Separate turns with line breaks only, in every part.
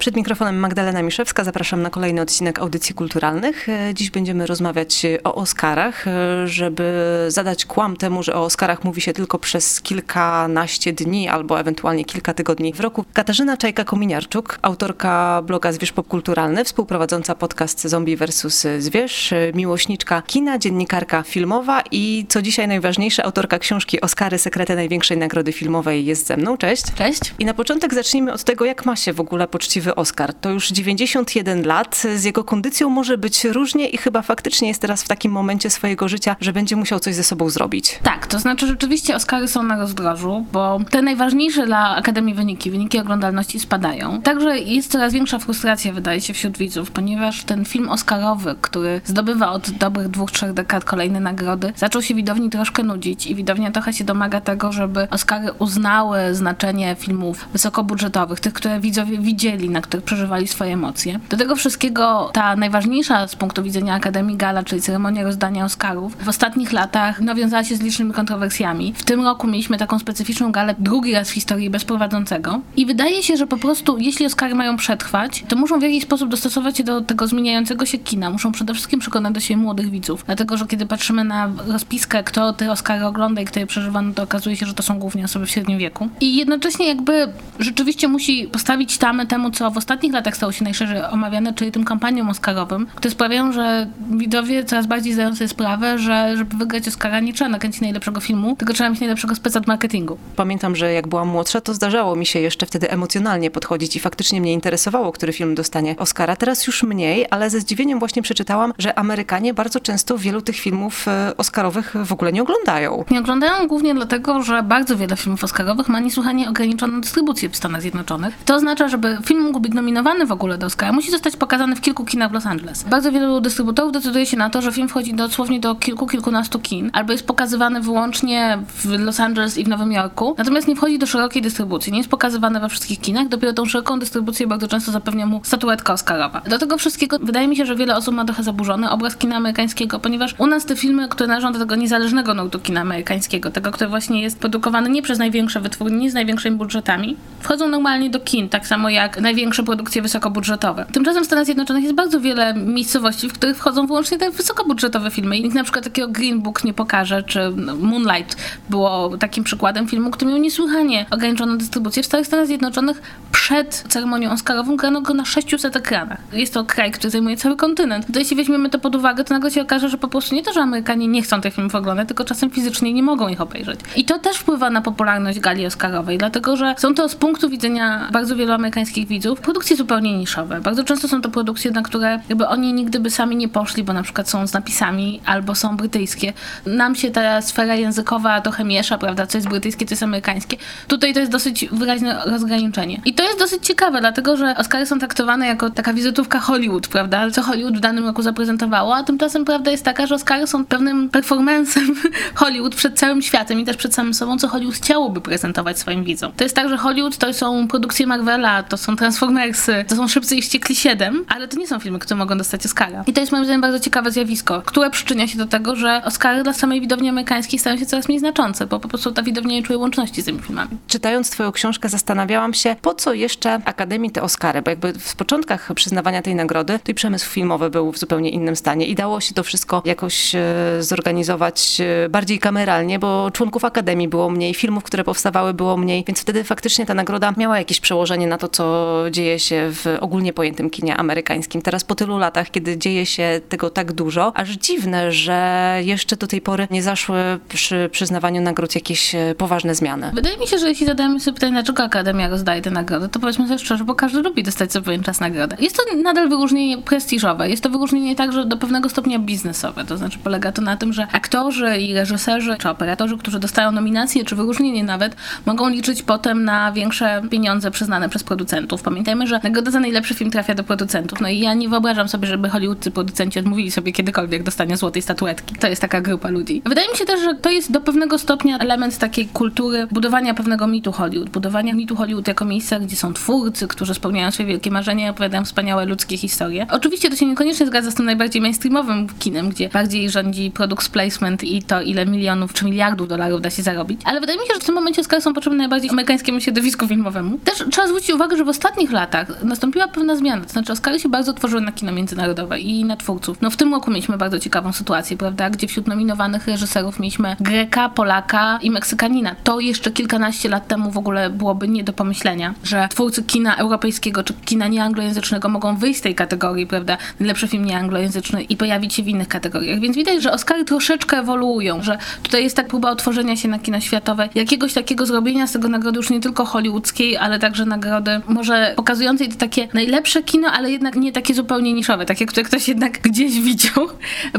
Przed mikrofonem Magdalena Miszewska. Zapraszam na kolejny odcinek Audycji Kulturalnych. E, Dziś będziemy rozmawiać o Oscarach, e, żeby zadać kłam temu, że o Oscarach mówi się tylko przez kilkanaście dni albo ewentualnie kilka tygodni w roku. Katarzyna Czajka-Kominiarczuk, autorka bloga Zwierz Popkulturalny, współprowadząca podcast Zombie vs. Zwierz, e, miłośniczka kina, dziennikarka filmowa i co dzisiaj najważniejsze, autorka książki Oscary, sekrety największej nagrody filmowej jest ze mną. Cześć.
Cześć.
I na początek zacznijmy od tego, jak ma się w ogóle poczciwy Oscar. To już 91 lat, z jego kondycją może być różnie i chyba faktycznie jest teraz w takim momencie swojego życia, że będzie musiał coś ze sobą zrobić.
Tak, to znaczy rzeczywiście Oscary są na rozdrożu, bo te najważniejsze dla Akademii wyniki, wyniki oglądalności spadają. Także jest coraz większa frustracja, wydaje się, wśród widzów, ponieważ ten film Oscarowy, który zdobywa od dobrych dwóch, trzech dekad kolejne nagrody, zaczął się widowni troszkę nudzić i widownia trochę się domaga tego, żeby Oscary uznały znaczenie filmów wysokobudżetowych, tych, które widzowie widzieli, na których przeżywali swoje emocje. Do tego wszystkiego ta najważniejsza z punktu widzenia Akademii Gala, czyli ceremonia rozdania Oscarów, w ostatnich latach no, wiązała się z licznymi kontrowersjami. W tym roku mieliśmy taką specyficzną galę drugi raz w historii bez prowadzącego i wydaje się, że po prostu jeśli Oscary mają przetrwać, to muszą w jakiś sposób dostosować się do tego zmieniającego się kina. Muszą przede wszystkim przekonać do siebie młodych widzów. Dlatego, że kiedy patrzymy na rozpiskę, kto te Oscary ogląda i kto je przeżywa, no to okazuje się, że to są głównie osoby w średnim wieku. I jednocześnie jakby rzeczywiście musi postawić tamę temu, co w ostatnich latach stało się najszerzej omawiane, czyli tym kampaniom oscarowym, które sprawiają, że widowie coraz bardziej zdają sobie sprawę, że żeby wygrać Oscara nie trzeba nakręcić najlepszego filmu, tylko trzeba mieć najlepszego speca marketingu.
Pamiętam, że jak byłam młodsza, to zdarzało mi się jeszcze wtedy emocjonalnie podchodzić i faktycznie mnie interesowało, który film dostanie Oscara. Teraz już mniej, ale ze zdziwieniem właśnie przeczytałam, że Amerykanie bardzo często wielu tych filmów e, oscarowych w ogóle nie oglądają.
Nie oglądają głównie dlatego, że bardzo wiele filmów oscarowych ma niesłychanie ograniczoną dystrybucję w Stanach Zjednoczonych. To oznacza, żeby film mógł być nominowany w ogóle do Oscara, musi zostać pokazany w kilku kinach w Los Angeles. Bardzo wielu dystrybutorów decyduje się na to, że film wchodzi dosłownie do kilku, kilkunastu kin, albo jest pokazywany wyłącznie w Los Angeles i w Nowym Jorku, natomiast nie wchodzi do szerokiej dystrybucji, nie jest pokazywany we wszystkich kinach, dopiero tą szeroką dystrybucję bardzo często zapewnia mu statuetka Oscarowa. Do tego wszystkiego wydaje mi się, że wiele osób ma trochę zaburzony obraz kina amerykańskiego, ponieważ u nas te filmy, które należą do tego niezależnego nurtu kina amerykańskiego, tego, który właśnie jest produkowany nie przez największe wytwórnie, nie z największymi budżetami, wchodzą normalnie do kin, tak samo jak największe produkcje wysokobudżetowe. Tymczasem w Stanach Zjednoczonych jest bardzo wiele miejscowości, w których wchodzą wyłącznie te wysokobudżetowe filmy. I nikt na przykład takiego Green Book nie pokaże, czy Moonlight było takim przykładem filmu, który miał niesłychanie ograniczoną dystrybucję. W Stanach Zjednoczonych przed ceremonią Oscarową grano go na 600 ekranach. Jest to kraj, który zajmuje cały kontynent. To jeśli weźmiemy to pod uwagę, to nagle się okaże, że po prostu nie to, że Amerykanie nie chcą tych filmów oglądać, tylko czasem fizycznie nie mogą ich obejrzeć. I to też wpływa na popularność gali Oscarowej, dlatego że są to z punktu widzenia bardzo wielu amerykańskich widzów produkcje zupełnie niszowe. Bardzo często są to produkcje, na które jakby oni nigdy by sami nie poszli, bo na przykład są z napisami albo są brytyjskie. Nam się ta sfera językowa trochę miesza, prawda? Co jest brytyjskie, co jest amerykańskie. Tutaj to jest dosyć wyraźne rozgraniczenie. I to jest dosyć ciekawe, dlatego że Oscary są traktowane jako taka wizytówka Hollywood, prawda? Co Hollywood w danym roku zaprezentowało, a tymczasem prawda jest taka, że Oscary są pewnym performancem Hollywood przed całym światem i też przed samym sobą, co Hollywood chciałoby prezentować swoim widzom. To jest tak, że Hollywood to są produkcje Marvela, to są Transformersy, to są Szybcy i Wściekli 7, ale to nie są filmy, które mogą dostać Oscara. I to jest moim zdaniem bardzo ciekawe zjawisko, które przyczynia się do tego, że Oscary dla samej widowni amerykańskiej stają się coraz mniej znaczące, bo po prostu ta widownia nie czuje łączności z tymi filmami.
Czytając twoją książkę zastanawiałam się, po co jeszcze Akademii te Oscary, bo jakby w początkach przyznawania tej nagrody, to i przemysł filmowy był w zupełnie innym stanie i dało się to wszystko jakoś e, zorganizować e, bardziej kameralnie, bo członków Akademii było mniej, filmów, które powstawały było mniej, więc wtedy faktycznie ta nagroda miała jakieś przełożenie na to, co dzieje się w ogólnie pojętym kinie amerykańskim. Teraz po tylu latach, kiedy dzieje się tego tak dużo, aż dziwne, że jeszcze do tej pory nie zaszły przy przyznawaniu nagród jakieś e, poważne zmiany.
Wydaje mi się, że jeśli zadajemy sobie pytanie, dlaczego Akademia rozdaje te nagrody, to powiedzmy sobie szczerze, bo każdy lubi dostać co pewien czas nagrodę. Jest to nadal wyróżnienie prestiżowe. Jest to wyróżnienie także do pewnego stopnia biznesowe. To znaczy polega to na tym, że aktorzy i reżyserzy, czy operatorzy, którzy dostają nominacje, czy wyróżnienie nawet, mogą liczyć potem na większe pieniądze przyznane przez producentów. Pamiętajmy, że nagroda za najlepszy film trafia do producentów. No i ja nie wyobrażam sobie, żeby hollywoodzcy producenci odmówili sobie kiedykolwiek dostania złotej statuetki. To jest taka grupa ludzi. Wydaje mi się też, że to jest do pewnego stopnia element takiej kultury budowania pewnego mitu Hollywood, budowania mitu Hollywood jako miejsca, gdzie są twórcy, którzy spełniają swoje wielkie marzenia i opowiadają wspaniałe ludzkie historie. Oczywiście to się niekoniecznie zgadza z tym najbardziej mainstreamowym kinem, gdzie bardziej rządzi product placement i to, ile milionów czy miliardów dolarów da się zarobić. Ale wydaje mi się, że w tym momencie Oscary są potrzebne najbardziej amerykańskiemu środowisku filmowemu. Też trzeba zwrócić uwagę, że w ostatnich latach nastąpiła pewna zmiana. To znaczy Oscary się bardzo tworzyły na kino międzynarodowe i na twórców. No w tym roku mieliśmy bardzo ciekawą sytuację, prawda, gdzie wśród nominowanych reżyserów mieliśmy Greka, Polaka i Meksykanina. To jeszcze kilkanaście lat temu w ogóle byłoby nie do pomyślenia, że twórcy kina europejskiego czy kina nieanglojęzycznego mogą wyjść z tej kategorii, prawda, najlepszy film nieanglojęzyczny i pojawić się w innych kategoriach. Więc widać, że Oscary troszeczkę ewoluują, że tutaj jest tak próba otworzenia się na kino światowe, jakiegoś takiego zrobienia z tego nagrody już nie tylko hollywoodzkiej, ale także nagrody może pokazującej to takie najlepsze kino, ale jednak nie takie zupełnie niszowe, takie, które ktoś jednak gdzieś widział.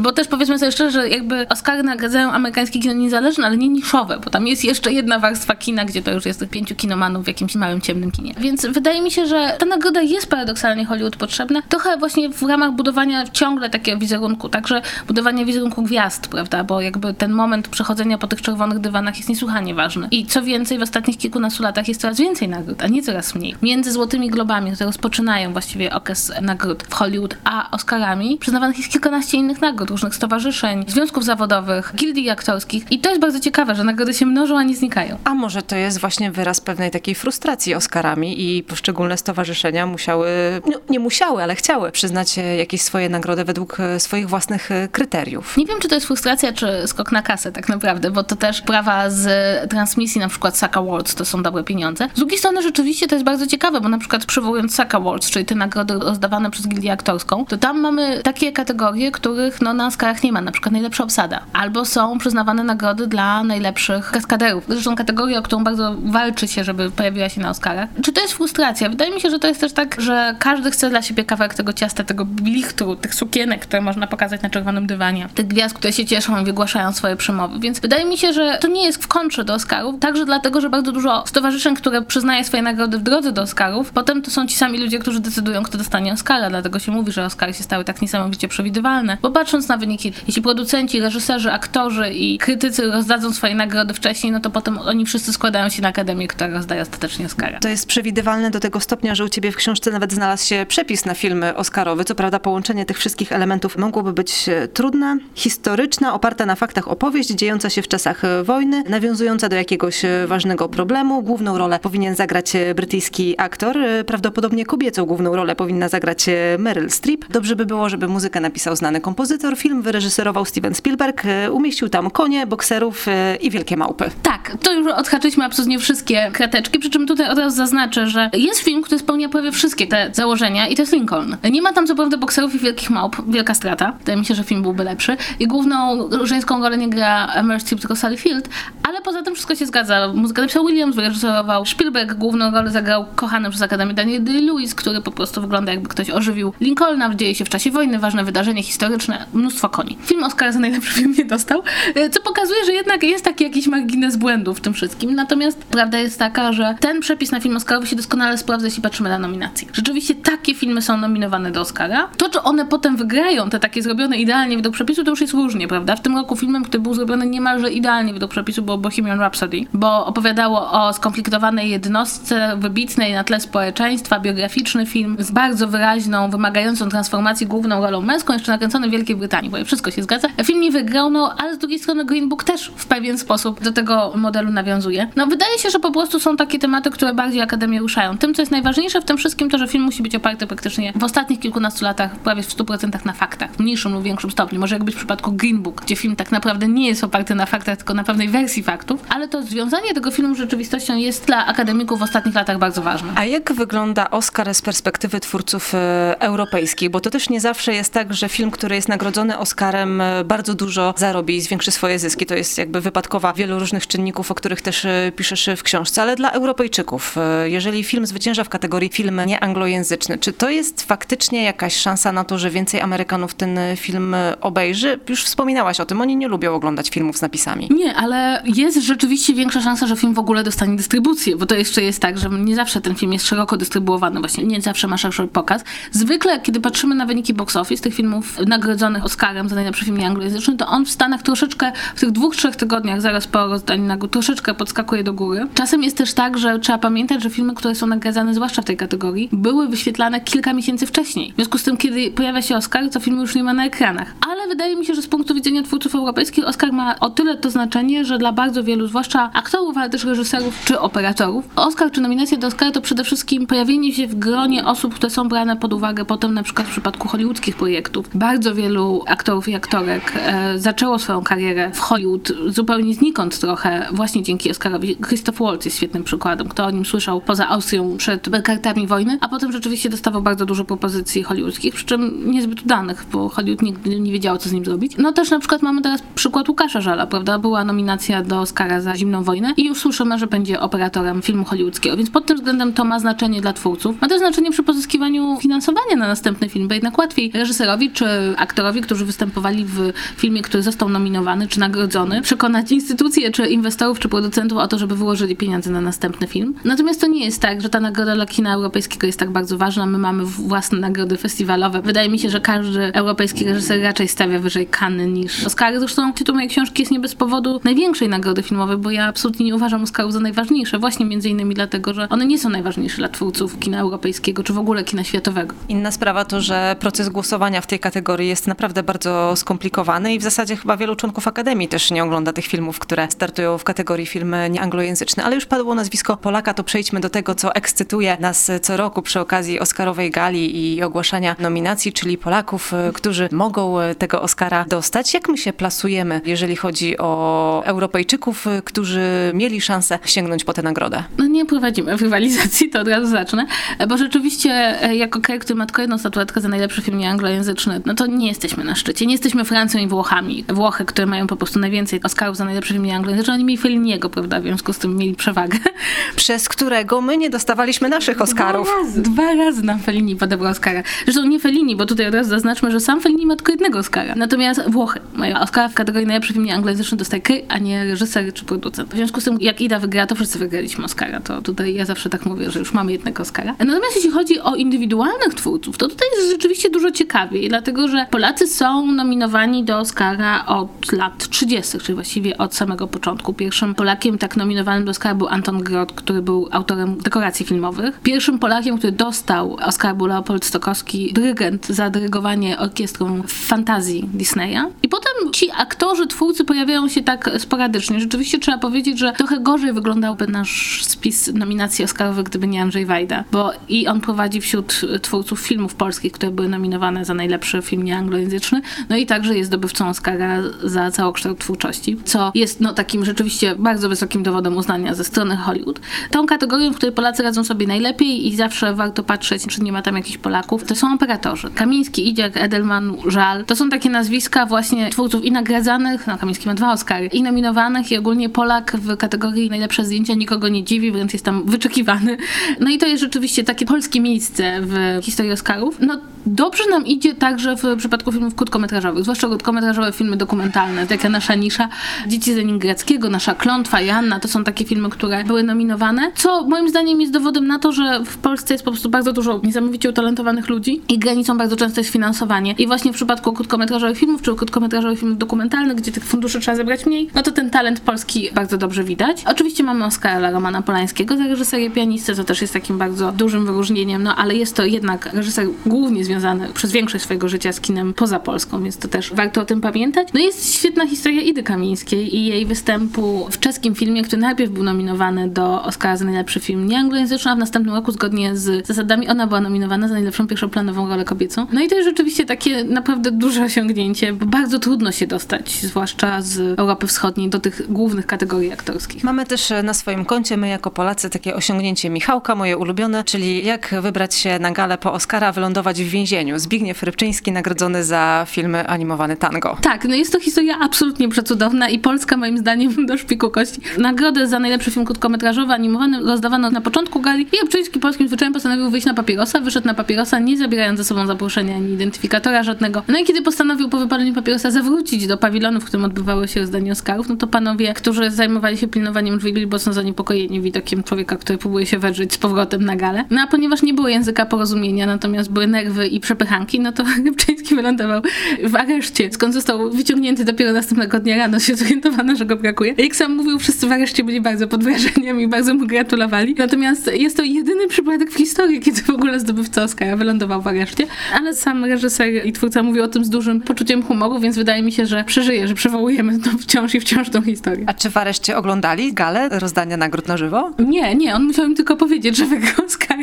Bo też powiedzmy sobie szczerze, że jakby Oscary nagradzają amerykańskie kino niezależne, ale nie niszowe, bo tam jest jeszcze jedna warstwa kina, gdzie to już jest tych pięciu kinomanów w jakimś małym, ciemnym kinie. Więc wydaje mi się, że ta nagroda jest paradoksalnie Hollywood potrzebna, trochę właśnie w ramach budowania ciągle takiego wizerunku, także budowania wizerunku gwiazd, prawda, bo jakby ten moment przechodzenia po tych czerwonych dywanach jest niesłychanie ważny. I co więcej, w ostatnich kilkunastu latach jest coraz więcej nagród, a nie coraz mniej. Między Złotymi Globami, które rozpoczynają właściwie okres nagród w Hollywood, a Oscarami, przyznawanych jest kilkanaście innych nagród, różnych stowarzyszeń, związków zawodowych, gildii aktorskich. I to jest bardzo ciekawe, że nagrody się mnożą, a nie znikają.
A może to jest właśnie wyraz pewnej takiej frustracji Oscarami i poszczególne stowarzyszenia musiały, no, nie musiały, ale chciały przyznać jakieś swoje nagrody według e, swoich własnych e, kryteriów.
Nie wiem, czy to jest frustracja, czy skok na kasę tak naprawdę, bo to też prawa z transmisji, na przykład SAC Awards, to są dobre pieniądze. Z drugiej strony rzeczywiście to jest bardzo ciekawe, bo na przykład przywołując SAC Awards, czyli te nagrody rozdawane przez Gildię Aktorską, to tam mamy takie kategorie, których no, na Oscarach nie ma, na przykład najlepsza obsada. Albo są przyznawane nagrody dla najlepszych kaskaderów. Zresztą kategoria, o którą bardzo walczy się, żeby pojawiła się na Oscarach. Czy to jest frustracja? Wydaje mi się, że to jest też tak, że każdy chce dla siebie kawałek tego ciasta, tego blichtru, tych sukienek, które można pokazać na czerwonym dywanie, tych gwiazd, które się cieszą i wygłaszają swoje przemowy. Więc wydaje mi się, że to nie jest w kontrze do Oscarów, także dlatego, że bardzo dużo stowarzyszeń, które przyznaje swoje nagrody w drodze do Oscarów, potem to są ci sami ludzie, którzy decydują, kto dostanie Oscara, dlatego się mówi, że Oscary się stały tak niesamowicie przewidywalne, bo patrząc na wyniki, jeśli producenci, reżyserzy, aktorzy i krytycy rozdadzą swoje nagrody wcześniej, no to potem oni wszyscy składają się na akademię, która rozdaje ostatecznie Oscara.
To jest przewidywalne do tego stopnia, że u ciebie w książce nawet znalazł się przepis na film Oscarowy. Co prawda połączenie tych wszystkich elementów mogłoby być e, trudne. Historyczna, oparta na faktach opowieść, dziejąca się w czasach e, wojny, nawiązująca do jakiegoś e, ważnego problemu. Główną rolę powinien zagrać brytyjski aktor. Prawdopodobnie kobiecą główną rolę powinna zagrać Meryl Streep. Dobrze by było, żeby muzykę napisał znany kompozytor. Film wyreżyserował Steven Spielberg. Umieścił tam konie, bokserów i wielkie małpy.
Tak, to już odhaczyliśmy absolutnie wszystkie krateczki, przy czym tutaj od razu zaznaczę, że jest film, który spełnia prawie wszystkie te założenia i to jest Lincoln. Nie ma tam co prawda bokserów i wielkich małp, wielka strata. Wydaje mi się, że film byłby lepszy. I główną żeńską rolę nie gra Meryl Streep, tylko Sally Field, ale poza tym wszystko się zgadza. Muzykę napisał Williams, wyreżyserował Spielberg, główną rolę zagrał kochany przez Akademię Daniel Day-Lewis, który po prostu wygląda jakby ktoś ożywił Lincolna, dzieje się w czasie wojny, ważne wydarzenie historyczne, mnóstwo koni. Film Oscar za najlepszy film nie dostał, e, co pokazuje, że jednak jest taki jakiś margines błędu w tym wszystkim. Natomiast prawda jest taka, że ten przepis na film Oscarowy się doskonale sprawdza, jeśli patrzymy na nominacje. Rzeczywiście takie filmy są nominowane do Oscara. To, czy one potem wygrają, te takie zrobione idealnie według przepisu, to już jest różnie, prawda? W tym roku filmem, który był zrobiony niemalże idealnie według przepisu, było Bohemian Rhapsody, bo opowiadało o skomplikowanej jednostce, wybitnej na tle społeczeństwa, biograficzny film z bardzo wyraźną, wymagającą transformacji główną rolą męską, jeszcze nakręcony w Wielkiej Brytanii, bo wszystko się zgadza. Film nie wygrał, no ale z drugiej strony Green Book też w pewien sposób do tego modelu nawiązuje. No wydaje się, że po prostu są takie tematy, które bardziej Akademię ruszają. Tym, co jest najważniejsze w tym wszystkim, to, że film musi być oparty praktycznie w ostatnich kilkunastu latach prawie w 100% na faktach, w mniejszym lub większym stopniu. Może jak być w przypadku Green Book, gdzie film tak naprawdę nie jest oparty na faktach, tylko na pewnej wersji faktów, ale to związanie tego filmu z rzeczywistością jest dla akademików w ostatnich latach bardzo ważne.
A jak wygląda Oscar z perspektywy twórców e, europejskich? Bo to też nie zawsze jest tak, że film, który jest nagrodzony Oscarem, e, bardzo dużo zarobi i zwiększy swoje zyski. To jest jakby wypadkowa wielu różnych czynników, o których też e, piszesz w książce. Ale dla Europejczyków, jeżeli film zwycięża w kategorii film nieanglojęzyczny, czy to jest faktycznie jakaś szansa na to, że więcej Amerykanów ten film obejrzy? Już wspominałaś o tym, oni nie lubią oglądać filmów z napisami.
Nie, ale jest rzeczywiście większa szansa, że film w ogóle dostanie dystrybucję, bo to jeszcze jest tak, że nie zawsze ten film jest szeroko dystrybuowany, właśnie nie zawsze ma szerszy pokaz. Zwykle, kiedy patrzymy na wyniki box office tych filmów nagrodzonych Oscarem za najlepszy film nieanglojęzyczny, to on w Stanach troszeczkę w tych dwóch, trzech tygodniach zaraz po rozdaniu nagród troszeczkę podskakuje do góry. Czasem jest też tak, że trzeba pamiętać, że filmy filmy, które są nagradzane zwłaszcza w tej kategorii, były wyświetlane kilka miesięcy wcześniej. W związku z tym, kiedy pojawia się Oscar, to filmu już nie ma na ekranach. Ale wydaje mi się, że z punktu widzenia twórców europejskich Oscar ma o tyle to znaczenie, że dla bardzo wielu, zwłaszcza aktorów, ale też reżyserów czy operatorów, Oscar czy nominacja do Oscara to przede wszystkim pojawienie się w gronie osób, które są brane pod uwagę potem na przykład w przypadku hollywoodzkich projektów. Bardzo wielu aktorów i aktorek e, zaczęło swoją karierę w Hollywood zupełnie znikąd trochę, właśnie dzięki Oscarowi. Christoph Waltz jest świetnym przykładem. Kto o nim słyszał poza Austrią przed kartami wojny, a potem rzeczywiście dostawał bardzo dużo propozycji hollywoodzkich, przy czym niezbyt udanych, bo Hollywood nigdy nie wiedziało, co z nim zrobić. No też na przykład mamy teraz przykład Łukasza Żala, prawda? Była nominacja do Oscara za Zimną Wojnę i już słyszymy, że będzie operatorem filmu hollywoodzkiego, więc pod tym względem to ma znaczenie dla twórców. Ma też znaczenie przy pozyskiwaniu finansowania na następny film, bo jednak łatwiej reżyserowi czy aktorowi, którzy występowali w filmie, który został nominowany czy nagrodzony, przekonać instytucje, czy inwestorów, czy producentów o to, żeby wyłożyli pieniądze na następny film. Natomiast to nie jest tak, że ta nagroda dla kina europejskiego jest tak bardzo ważna. My mamy własne nagrody festiwalowe. Wydaje mi się, że każdy europejski reżyser raczej stawia wyżej Kany niż Oscary. Zresztą tytuł mojej książki jest nie bez powodu największej nagrody filmowej, bo ja absolutnie nie uważam Oscarów za najważniejsze. Właśnie między innymi dlatego, że one nie są najważniejsze dla twórców kina europejskiego, czy w ogóle kina światowego.
Inna sprawa to, że proces głosowania w tej kategorii jest naprawdę bardzo skomplikowany i w zasadzie chyba wielu członków Akademii też nie ogląda tych filmów, które startują w kategorii filmy nieanglojęzyczne. Ale już padło nazwisko Polaka, to przejdźmy do tego, co ekscytuje nas co roku przy okazji Oscarowej gali i ogłaszania nominacji, czyli Polaków, którzy mogą tego Oscara dostać. Jak my się plasujemy, jeżeli chodzi o Europejczyków, którzy mieli szansę sięgnąć po tę nagrodę?
No nie prowadzimy rywalizacji, to od razu zacznę, bo rzeczywiście e, jako kraj, który ma tylko jedną statuetkę za najlepszy film nieanglojęzyczny, no to nie jesteśmy na szczycie. Nie jesteśmy Francją i Włochami. Włochy, które mają po prostu najwięcej Oscarów za najlepszy film nieanglojęzyczny, oni mieli Felliniego, prawda, w związku z tym mieli przewagę.
Przez którego my nie dostawaliśmy naszych Oscarów.
Dwa razy, dwa razy nam Fellini podebrał Oscara. Zresztą nie Fellini, bo tutaj od razu zaznaczmy, że sam Fellini ma tylko jednego Oscara. Natomiast Włochy mają Oscara w kategorii najlepszy film nieanglojęzyczny dostaje kry, a nie reżyser czy producent. W związku z tym, jak Ida wygrała, to wszyscy wygraliśmy Oscara. To tutaj ja zawsze tak mówię, że już mamy jednego Oscara. Natomiast jeśli chodzi o indywidualnych twórców, to tutaj jest rzeczywiście dużo ciekawiej, dlatego że Polacy są nominowani do Oscara od lat 30., czyli właściwie od samego początku. Pierwszym Polakiem tak nominowanym do Oscara był Anton Grot, który był autorem dekoracji filmowych. Pierwszym Polakiem, który dostał Oscar był Leopold Stokowski, dyrygent za dyrygowanie orkiestrą fantazji Disneya. I potem ci aktorzy, twórcy pojawiają się tak sporadycznie. Rzeczywiście trzeba powiedzieć, że trochę gorzej wyglądałby nasz spis nominacji Oscarowych, gdyby nie Andrzej Wajda, bo i on prowadzi wśród twórców filmów polskich, które były nominowane za najlepszy film nieanglojęzyczny, no i także jest zdobywcą Oscara za całokształt twórczości, co jest no takim rzeczywiście bardzo wysokim dowodem uznania ze strony Hollywood. Tą kategorią, w której Polacy radzą sobie najlepiej i zawsze warto patrzeć, czy nie ma tam jakichś Polaków, to są operatorzy. Kamiński, Idziak, Edelman, Żal, to są takie nazwiska właśnie twórców i nagradzanych, no Kamiński ma dwa Oscary, i nominowanych i ogólnie Polak w kategorii najlepsze zdjęcia nikogo nie dziwi, wręcz jest tam wyczekiwany. No i to jest rzeczywiście takie polskie miejsce w historii Oscarów. No dobrze nam idzie także w przypadku filmów krótkometrażowych, zwłaszcza krótkometrażowe filmy dokumentalne, taka nasza nisza. Dzieci z Leningradzkiego, nasza Klątwa, Janna, to są takie filmy, które były nominowane, co moim zdaniem jest dowodem na to, że w Polsce jest po prostu bardzo dużo niesamowicie utalentowanych ludzi i granicą bardzo często jest finansowanie. I właśnie w przypadku krótkometrażowych filmów, czy krótkometrażowych filmów dokumentalnych, gdzie tych funduszy trzeba zebrać mniej, no to ten talent polski bardzo dobrze widać. Oczywiście mamy Oscara Romana Polańskiego za reżyserię pianisty, co też jest takim bardzo dużym wyróżnieniem, no ale jest to jednak reżyser głównie związany przez większość swojego życia z kinem poza Polską, więc to też warto o tym pamiętać. No jest świetna historia Idy Kamińskiej i jej występu w czeskim filmie, który najpierw był nominowany do Oscara za najlepszy film nieanglojęzyczny, a w następnym roku zgodnie z zasadami ona była nominowana za najlepszą pierwszoplanową rolę kobiecą. No i to jest rzeczywiście takie naprawdę duże osiągnięcie, bo bardzo trudno się dostać, zwłaszcza z Europy Wschodniej, do tych głównych kategorii aktorskich.
Mamy też na swoim koncie, my jako Polacy, takie osiągnięcie Michałka, moje ulubione, czyli jak wybrać się na galę po Oscara, wylądować w więzieniu. Zbigniew Rybczyński nagrodzony za filmy animowany tango.
Tak, no jest to historia absolutnie przecudowna i Polska moim zdaniem do szpiku kości. Nagrodę za najlepszy film krótkometrażowy animowany rozdawano na początku gali i Rybczyński polskim zwyczajem postanowił wyjść na papierosa, wyszedł na papierosa, nie zabierając ze sobą zaproszenia ani identyfikatora żadnego. No i kiedy postanowił po wypaleniu papierosa zawrócić do pawilonu, w którym odbywały się rozdanie Oscarów, no to panowie, którzy zajmowali się pilnowaniem drzwi, byli mocno zaniepokojeni widokiem człowieka, który próbuje się wedrzeć z powrotem na galę. No a ponieważ nie było języka porozumienia, natomiast były nerwy i przepychanki, no to Rybczyński wylądował w areszcie, skąd został wyciągnięty dopiero następnego dnia rano, się zorientowano, że go brakuje. Jak sam mówił, wszyscy w areszcie byli bardzo pod wrażeniem i bardzo mu gratulowali. Natomiast jest to jedyny przypadek w historii, kiedy w ogóle zdobywca Oscara wylądował w areszcie, ale sam reżyser i twórca mówił o tym z dużym poczuciem humoru, więc wydaje mi się, że przeżyje, że przywołujemy to wciąż i wciąż tą historię.
A czy w areszcie oglądali galę rozdania nagród na żywo?
Nie, nie, on musiał im tylko powiedzieć, że wygrał Oscar,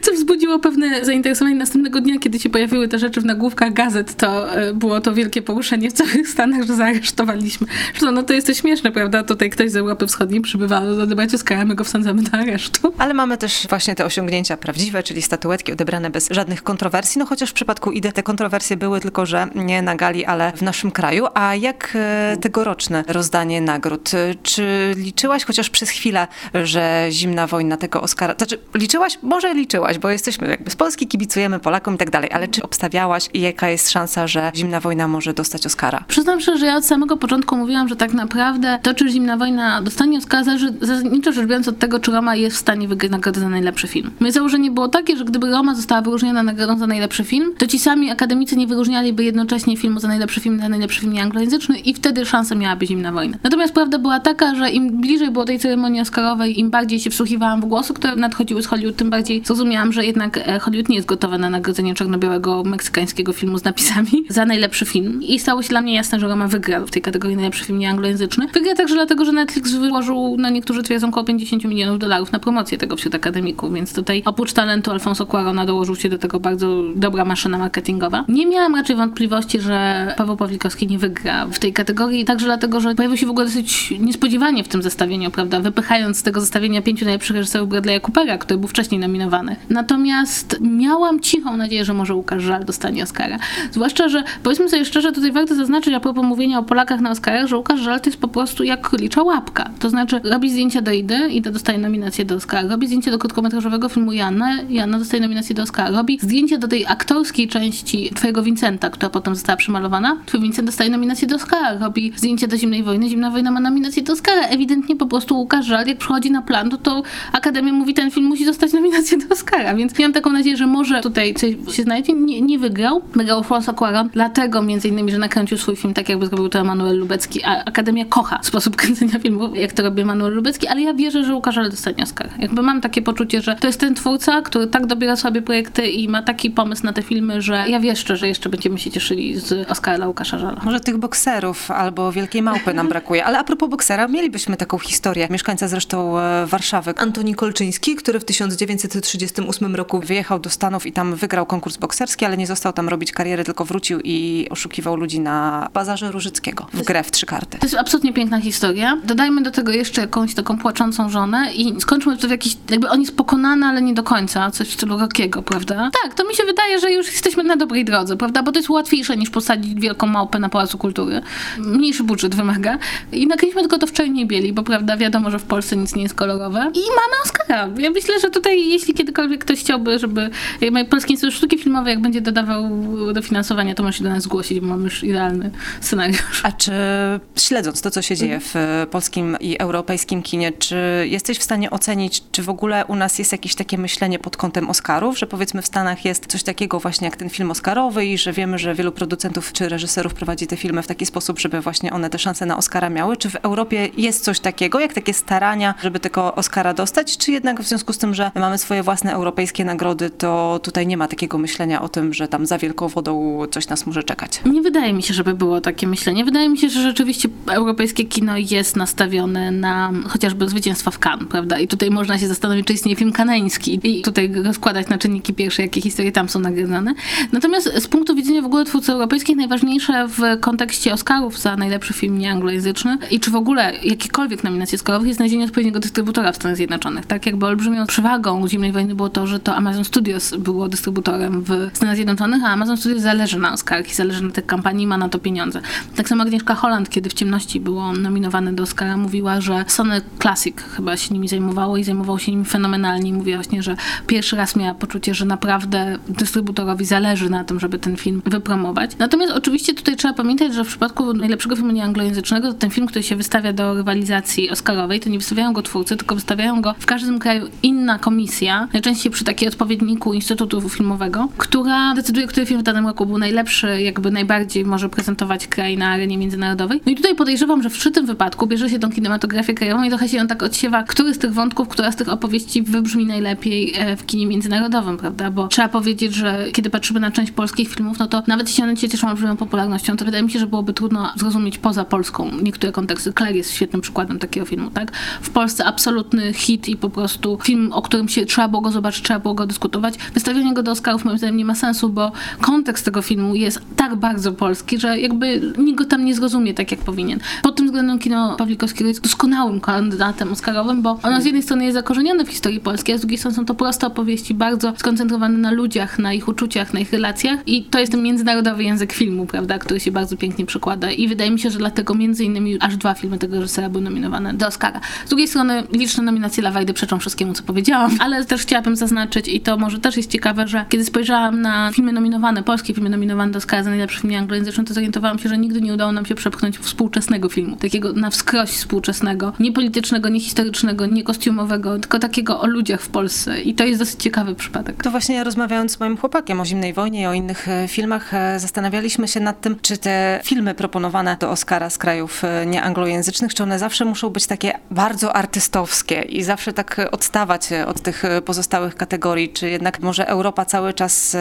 co wzbudziło pewne zainteresowanie następnego dnia, kiedy się pojawiły te rzeczy w nagłówkach gazet, to e, było to wielkie poruszenie w całych Stanach, że zaaresztowaliśmy. Zresztą, no to jest to śmieszne, prawda? Tutaj ktoś z Europy Wschodniej przybywa odebrać Oscara, my go wsadzamy do aresztu.
Ale mamy też właśnie te osiągnięcia prawdziwe, czyli statuetki odebrane bez żadnych kontrowersji, no chociaż w przypadku IDE te kontrowersje były tylko, że nie na gali, ale w naszym kraju. A jak e, tegoroczne rozdanie nagród? Czy liczyłaś chociaż przez chwilę, że zimna wojna tego Oscara, znaczy liczyłaś? Może liczyłaś, bo jesteśmy jakby z Polski, kibicujemy Polakom i tak dalej, ale czy obstawiałaś i jaka jest szansa, że zimna wojna może dostać Oscara?
Przyznam szczerze, że ja od samego początku mówiłam, że tak naprawdę to, czy Zimna Wojna dostanie Oscara, zależy zasadniczo rzecz biorąc od tego, czy Roma jest w stanie wygrać nagrodę za najlepszy film. Moje założenie było takie, że gdyby Roma została wyróżniona nagrodą za najlepszy film, to ci sami akademicy nie wyróżnialiby jednocześnie filmu za najlepszy film, za najlepszy film nieanglojęzyczny i wtedy szansa miałaby Zimna Wojna. Natomiast prawda była taka, że im bliżej było tej ceremonii Oscarowej, im bardziej się wsłuchiwałam w głosy, które nadchodziły z Hollywood, tym bardziej zrozumiałam, że jednak e, Hollywood nie jest gotowe na nagrodzenie czarno-białego meksykańskiego filmu z napisami za najlepszy film. I stało się dla mnie jasne, że Roma wygra w tej kategorii najlepszy film nieanglojęzyczny. Wygra także dlatego, że Netflix wyłożył, na niektórzy twierdzą, około 50 milionów dolarów na promocję tego wśród akademików, więc tutaj oprócz talentu Alfonso Cuarona dołożył się do tego bardzo dobra maszyna marketingowa. Nie miałam raczej wątpliwości, że Paweł Pawlikowski nie wygra w tej kategorii, także dlatego, że pojawił się w ogóle dosyć niespodziewanie w tym zestawieniu, prawda, wypychając z tego zestawienia pięciu najlepszych reżyserów Bradley'a Coopera, który był wcześniej nominowany. Natomiast miałam cichą nadzieję, że może Łukasz Żal dostanie Oscara. Zwłaszcza, że powiedzmy sobie szczerze, tutaj warto zaznaczyć a propos mówienia o Polakach na Oscarach, że Łukasz Żal to jest po prostu jak królicza łapka. To znaczy robi zdjęcia do Idy, Ida dostaje nominację do Oscara. Robi zdjęcia do krótkometrażowego filmu Jana, Jana dostaje nominację do Oscara. Robi zdjęcia do tej aktorskiej części Twojego Vincenta, która potem została przemalowana. Twój Vincent dostaje nominację do Oscara. Robi zdjęcia do Zimnej Wojny, Zimna Wojna ma nominację do Oscara. Ewidentnie po prostu Łukasz Żal, jak przychodzi na plan, to, to Akademia mówi, ten film musi dostać nominację do Oscara, więc miałam taką nadzieję, że może tutaj coś się znajdzie. Nie, nie wygrał. Wygrał Alfonso Cuarón, dlatego między innymi, że nakręcił swój film tak, jakby zrobił to Emanuel Lubecki, a Akademia kocha sposób kręcenia filmów, jak to robi Emanuel Lubecki, ale ja wierzę, że Łukasz Żal dostanie Oscar. Jakby mam takie poczucie, że to jest ten twórca, który tak dobiera sobie projekty i ma taki pomysł na te filmy, że ja wieszczę, że jeszcze będziemy się cieszyli z Oscara dla Łukasza Żala.
Może tych bokserów albo Wielkiej Małpy nam brakuje, ale a propos boksera, mielibyśmy taką historię. Mieszkańca zresztą e, Warszawy, Antoni Kolczyński, który w 1938 roku wyjechał do Stanów i tam wygrał konkurs bokserski, ale nie został tam robić kariery, tylko wrócił i oszukiwał ludzi na bazarze Różyckiego w grę w trzy karty.
To jest absolutnie piękna historia. Dodajmy do tego jeszcze jakąś taką płaczącą żonę i skończmy to w jakiś, jakby on jest pokonany, ale nie do końca, coś w stylu Rockiego, prawda? Tak, to mi się wydaje, że już jesteśmy na dobrej drodze, prawda? Bo to jest łatwiejsze niż posadzić wielką małpę na Pałacu Kultury. Mniejszy budżet wymaga. I nakręciliśmy tylko to w czerni bieli, bo prawda, wiadomo, że w Polsce nic nie jest kolorowe. I mamy Oscara. Ja myślę, że tutaj, jeśli kiedykolwiek ktoś chciałby, żeby Polski Instytut Sztuki Filmowej, jak będzie dodawał dofinansowania, to może się do nas zgłosić, bo mamy już idealny scenariusz.
A czy śledząc to, co się dzieje w polskim i europejskim kinie, czy jesteś w stanie ocenić, czy w ogóle u nas jest jakieś takie myślenie pod kątem Oscarów, że powiedzmy w Stanach jest coś takiego właśnie jak ten film Oscarowy i że wiemy, że wielu producentów czy reżyserów prowadzi te filmy w taki sposób, żeby właśnie one te szanse na Oscara miały. Czy w Europie jest coś takiego, jak takie starania, żeby tego Oscara dostać, czy jednak w związku z tym, że mamy swoje własne europejskie nagrody, to tutaj nie ma takiego myślenia o tym, że tam za wielką wodą coś nas może czekać?
Nie wydaje mi się, żeby było takie myślenie. Wydaje mi się, że rzeczywiście europejskie kino jest nastawione na chociażby zwycięstwa w Cannes, prawda? I tutaj można się zastanowić, czy istnieje film kaneński i tutaj rozkładać na czynniki pierwsze, jakie historie tam są nagradzane. Natomiast z punktu widzenia w ogóle twórców europejskich najważniejsze w kontekście Oscarów za najlepszy film nieanglojęzyczny i czy w ogóle jakiekolwiek nominacje Oscarowych jest znalezienie odpowiedniego dystrybutora w Stanach Zjednoczonych. Tak jakby olbrzymią przewagą Zimnej Wojny było to, że to Amazon Studios było dystrybutorem w Stanach Zjednoczonych, a Amazon Studios zależy na Oscarach i zależy na tych kampanii, ma na to pieniądze. Tak samo Agnieszka Holland, kiedy w ciemności było nominowane do Oscara, mówiła, że Sony Classic chyba się nimi zajmowało i zajmowało się nimi fenomenalnie. Mówiła właśnie, że pierwszy raz miała poczucie, że naprawdę dystrybutorowi zależy na tym, żeby ten film wypromować. Natomiast oczywiście tutaj trzeba pamiętać, że w przypadku najlepszego filmu nieanglojęzycznego, to ten film, który się wystawia do rywalizacji Oscarowej, to nie wystawiają go twórcy, tylko wystawiają go w każdym kraju inna komisja, najczęściej przy takiej odpowiedniku Instytutu Filmowego która decyduje, który film w danym roku był najlepszy, jakby najbardziej może prezentować kraj na arenie międzynarodowej. No i tutaj podejrzewam, że w tym wypadku bierze się tą kinematografię krajową i trochę się ją tak odsiewa, który z tych wątków, która z tych opowieści wybrzmi najlepiej e, w kinie międzynarodowym, prawda? Bo trzeba powiedzieć, że kiedy patrzymy na część polskich filmów, no to nawet jeśli one cieszą olbrzymią popularnością, to wydaje mi się, że byłoby trudno zrozumieć poza Polską niektóre konteksty. Claire jest świetnym przykładem takiego filmu, tak? W Polsce absolutny hit i po prostu film, o którym się trzeba było go zobaczyć, trzeba było go dyskutować. Wystawienie go do Oscarów moim zdaniem nie ma sensu, bo kontekst tego filmu jest tak bardzo polski, że jakby nikt go tam nie zrozumie tak, jak powinien. Pod tym względem kino Pawlikowskiego jest doskonałym kandydatem Oscarowym, bo ono z jednej strony jest zakorzenione w historii polskiej, a z drugiej strony są to proste opowieści, bardzo skoncentrowane na ludziach, na ich uczuciach, na ich relacjach i to jest ten międzynarodowy język filmu, prawda, który się bardzo pięknie przekłada i wydaje mi się, że dlatego między innymi aż dwa filmy tego reżysera były nominowane do Oscara. Z drugiej strony liczne nominacje dla Wajdy przeczą wszystkiemu, co powiedziałam, ale też chciałabym zaznaczyć i to może też jest ciekawe, że kiedy spojrzałam na filmy nominowane, polskie filmy nominowane do Oscara za najlepszy film anglojęzyczny, to zorientowałam się, że nigdy nie udało nam się przepchnąć współczesnego filmu, takiego na wskroś współczesnego, nie politycznego, nie historycznego, nie kostiumowego, tylko takiego o ludziach w Polsce i to jest dosyć ciekawy przypadek.
To właśnie rozmawiając z moim chłopakiem o Zimnej Wojnie i o innych e, filmach, e, zastanawialiśmy się nad tym, czy te filmy proponowane do Oscara z krajów e, nieanglojęzycznych, czy one zawsze muszą być takie bardzo artystowskie i zawsze tak odstawać od tych pozostałych kategorii, czy jednak może Europa cały czas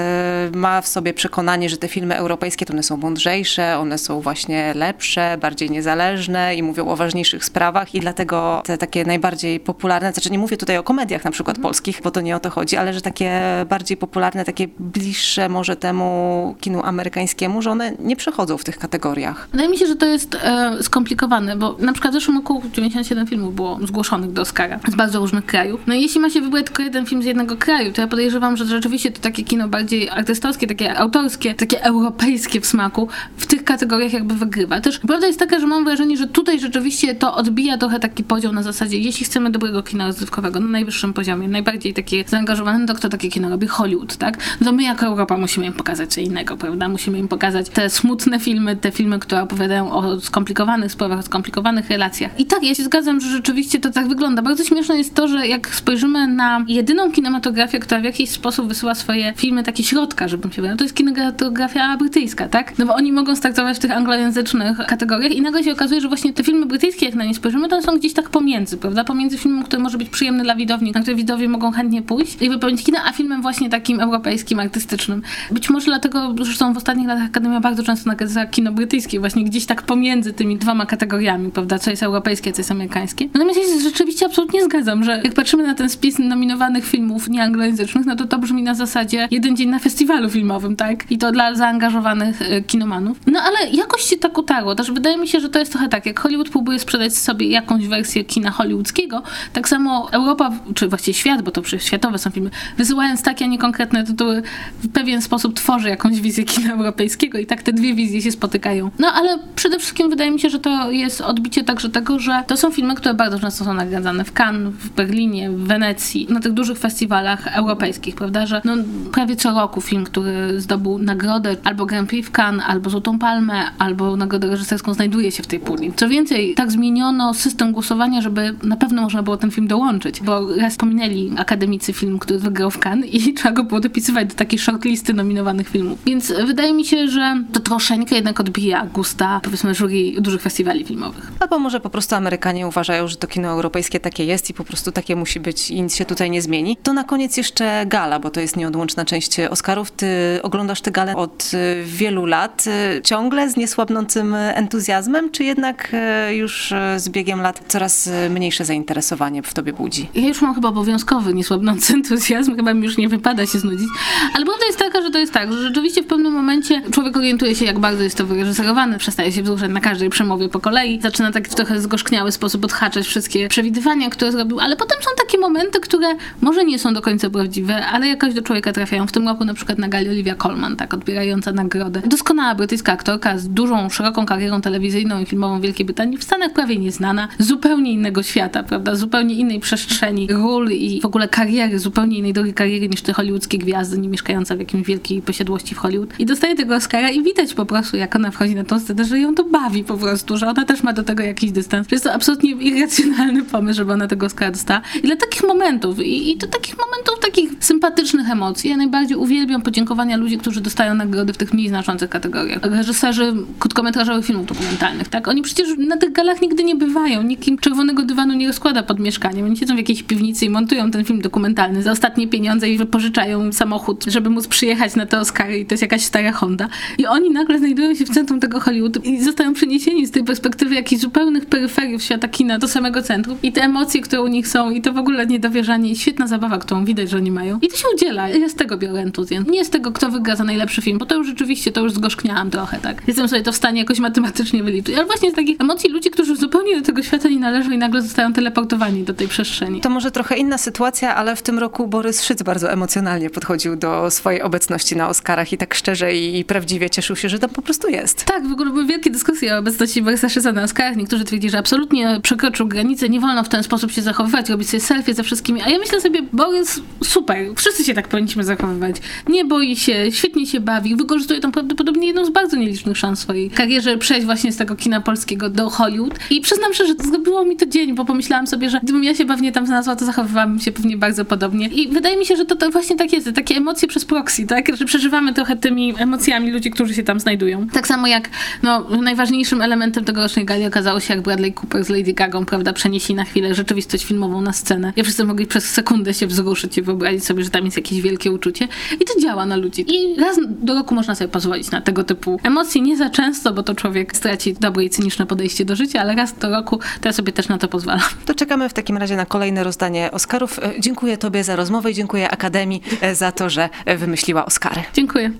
ma w sobie przekonanie, że te filmy europejskie to one są mądrzejsze, one są właśnie lepsze, bardziej niezależne i mówią o ważniejszych sprawach i dlatego te takie najbardziej popularne, znaczy nie mówię tutaj o komediach na przykład mhm. polskich, bo to nie o to chodzi, ale że takie bardziej popularne, takie bliższe może temu kinu amerykańskiemu, że one nie przechodzą w tych kategoriach.
Wydaje mi się, że to jest e, skomplikowane, bo na przykład w zeszłym roku 97 filmów było zgłoszonych do Oscara z bardzo różnych krajów. No i jeśli ma się wybrać tylko jeden film z jednego kraju, to ja podejrzewam, że rzeczywiście to takie kino bardziej artystowskie, takie autorskie, takie europejskie w smaku, w tych kategoriach jakby wygrywa. Też prawda jest taka, że mam wrażenie, że tutaj rzeczywiście to odbija trochę taki podział na zasadzie, jeśli chcemy dobrego kina rozrywkowego na najwyższym poziomie, najbardziej takie zaangażowane, to kto takie kino robi? Hollywood, tak? No to my jako Europa musimy im pokazać co innego, prawda? Musimy im pokazać te smutne filmy, te filmy, które opowiadają o skomplikowanych sprawach, o skomplikowanych relacjach. I tak, ja się zgadzam, że rzeczywiście to tak wygląda. Bardzo śmieszne jest to, że jak spojrzymy na jedyną kinematografię, która w jakiś sposób wysyła swoje filmy takie środka, żebym się wyraził, to jest kinematografia brytyjska, tak? No bo oni mogą startować w tych anglojęzycznych kategoriach i nagle się okazuje, że właśnie te filmy brytyjskie, jak na nie spojrzymy, to są gdzieś tak pomiędzy, prawda? Pomiędzy filmem, który może być przyjemny dla widowni, na który widzowie mogą chętnie pójść i wypełnić kino, a filmem właśnie takim europejskim, artystycznym. Być może dlatego, zresztą w ostatnich latach Akademia bardzo często nagradza kino brytyjskie, właśnie gdzieś tak pomiędzy tymi dwoma kategoriami, prawda? Co jest europejskie, co jest amerykańskie. Natomiast ja się rzeczywiście absolutnie zgadzam, że jak patrzymy na ten spis nominowanych filmów nieanglojęzycznych, no to to brzmi na zasadzie jeden dzień na festiwalu filmowym, tak? I to dla zaangażowanych y, kinomanów. No ale jakoś się tak utarło. Też wydaje mi się, że to jest trochę tak, jak Hollywood próbuje sprzedać sobie jakąś wersję kina hollywoodzkiego, tak samo Europa, czy właściwie świat, bo to przecież światowe są filmy, wysyłając takie, a nie konkretne tytuły, w pewien sposób tworzy jakąś wizję kina europejskiego i tak te dwie wizje się spotykają. No ale przede wszystkim wydaje mi się, że to jest odbicie także tego, że to są filmy, które bardzo często są nagradzane w Cannes, w Berlinie, w Wenecji, na tych dużych festiwalach europejskich, prawda, że no, prawie co roku film, który zdobył nagrodę albo Grand Prix w Cannes, albo Złotą Palmę, albo nagrodę reżyserską znajduje się w tej puli. Co więcej, tak zmieniono system głosowania, żeby na pewno można było ten film dołączyć, bo raz pominęli akademicy film, który wygrał w Cannes i trzeba go było dopisywać do takiej shortlisty nominowanych filmów. Więc wydaje mi się, że to troszeczkę jednak odbija gusta, powiedzmy, jury dużych festiwali filmowych.
Albo może po prostu Amerykanie uważają, że to kino europejskie takie jest i po prostu takie musi być i nic się tutaj nie zmieni. To na koniec jeszcze gala, bo to jest nieodłączna część Oscarów. Ty oglądasz tę galę od y, wielu lat, y, ciągle z niesłabnącym entuzjazmem, czy jednak y, już z biegiem lat coraz mniejsze zainteresowanie w tobie budzi?
Ja już mam chyba obowiązkowy niesłabnący entuzjazm, chyba mi już nie wypada się znudzić, ale prawda jest taka, że to jest tak, że rzeczywiście w pewnym momencie człowiek orientuje się, jak bardzo jest to wyreżyserowane, przestaje się wzruszać na każdej przemowie po kolei, zaczyna tak w trochę zgorzkniały sposób odhaczać wszystkie przewidywania, które zrobił, ale potem są takie momenty, które może nie są do końca prawdziwe, ale jakoś do człowieka trafiają. W tym roku na przykład na gali Olivia Colman, tak, odbierająca nagrodę. Doskonała brytyjska aktorka, aktorka z dużą, szeroką karierą telewizyjną i filmową w Wielkiej Brytanii, w Stanach prawie nieznana, zupełnie innego świata, prawda, zupełnie innej przestrzeni, ról i w ogóle kariery, zupełnie innej drogi kariery niż te hollywoodzkie gwiazdy, nie mieszkająca w jakimś wielkiej posiadłości w Hollywood. I dostaje tego Oscara i widać po prostu, jak ona wchodzi na tą scenę, że ją to bawi po prostu, że ona też ma do tego jakiś dystans. Jest to absolutnie irracjonalny pomysł, żeby ona tego Oscara dostała. I dla takich momentów, i, i do takich momentów, takich sympatycznych emocji, ja najbardziej uwielbiam podziękowania ludzi, którzy dostają nagrody w tych mniej znaczących kategoriach. Reżyserzy krótkometrażowych filmów dokumentalnych, tak? Oni przecież na tych galach nigdy nie bywają, nikim czerwonego dywanu nie rozkłada pod mieszkaniem. Oni siedzą w jakiejś piwnicy i montują ten film dokumentalny za ostatnie pieniądze i wypożyczają samochód, żeby móc przyjechać na te Oscary i to jest jakaś stara Honda. I oni nagle znajdują się w centrum tego Hollywood i zostają przeniesieni z tej perspektywy jakichś zupełnych peryferiów świata kina do samego centrum. I te emocje, które u nich są i to w ogóle niedowierzanie i świetna zabawa, którą widać, że oni mają. I to się udziela. Ja z tego biorę entuzjazm. Nie z tego, kto wygra za najlepszy film, bo to już rzeczywiście, to już zgorzkniałam trochę, tak? Jestem sobie to w stanie jakoś matematycznie wyliczyć. Ale właśnie z takich emocji ludzi, którzy zupełnie do tego świata nie należą i nagle zostają teleportowani do tej przestrzeni.
To może trochę inna sytuacja, ale w tym roku Borys Szyc bardzo emocjonalnie podchodził do swojej obecności na Oscarach i tak szczerze i prawdziwie cieszył się, że tam po prostu jest.
Tak, w ogóle były wielkie dyskusje o obecności Borysa Szyca na Oscarach. Niektórzy twierdzili, że absolutnie przekroczył granicę, nie wolno w ten sposób się zachowywać, robić sobie selfie ze wszystkimi. A ja myślę sobie, Borys, super, wszyscy się tak powinniśmy zachowywać. Nie boi się, świetnie się bawi, wykorzystuje tą prawdopodobnie jedną z bardzo nielicznych szans w swojej karierze przejść właśnie z tego kina polskiego do Hollywood. I przyznam szczerze, że zrobiło mi to dzień, bo pomyślałam sobie, że gdybym ja się pewnie tam znalazła, to zachowywałabym się pewnie bardzo podobnie. I wydaje mi się, że to, to właśnie tak jest, takie emocje przez proxy, tak? Że przeżywamy trochę tymi emocjami ludzi, którzy się tam znajdują. Tak samo jak no, najważniejszym elementem tegorocznej gali okazało się, jak Bradley Cooper z Lady Gagą, prawda, przenieśli na chwilę rzeczywistość filmową na scenę. Ja wszyscy mogli przez sekundę się wzruszyć i wyobrazić sobie, że tam jest jakieś wielkie uczucie. I to działa na ludzi. I raz do roku można sobie pozwolić na tego typu emocje. Nie za często, bo to człowiek straci dobre i cyniczne podejście do życia, ale raz do roku to ja sobie też na to pozwalam.
To czekamy w takim razie na kolejne rozdanie Oscarów. E, dziękuję Tobie za rozmowę i dziękuję Akademii e, za to, że e, wymyśliła Oscary.
Dziękuję.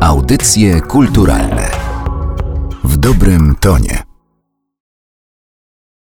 Audycje kulturalne w dobrym tonie.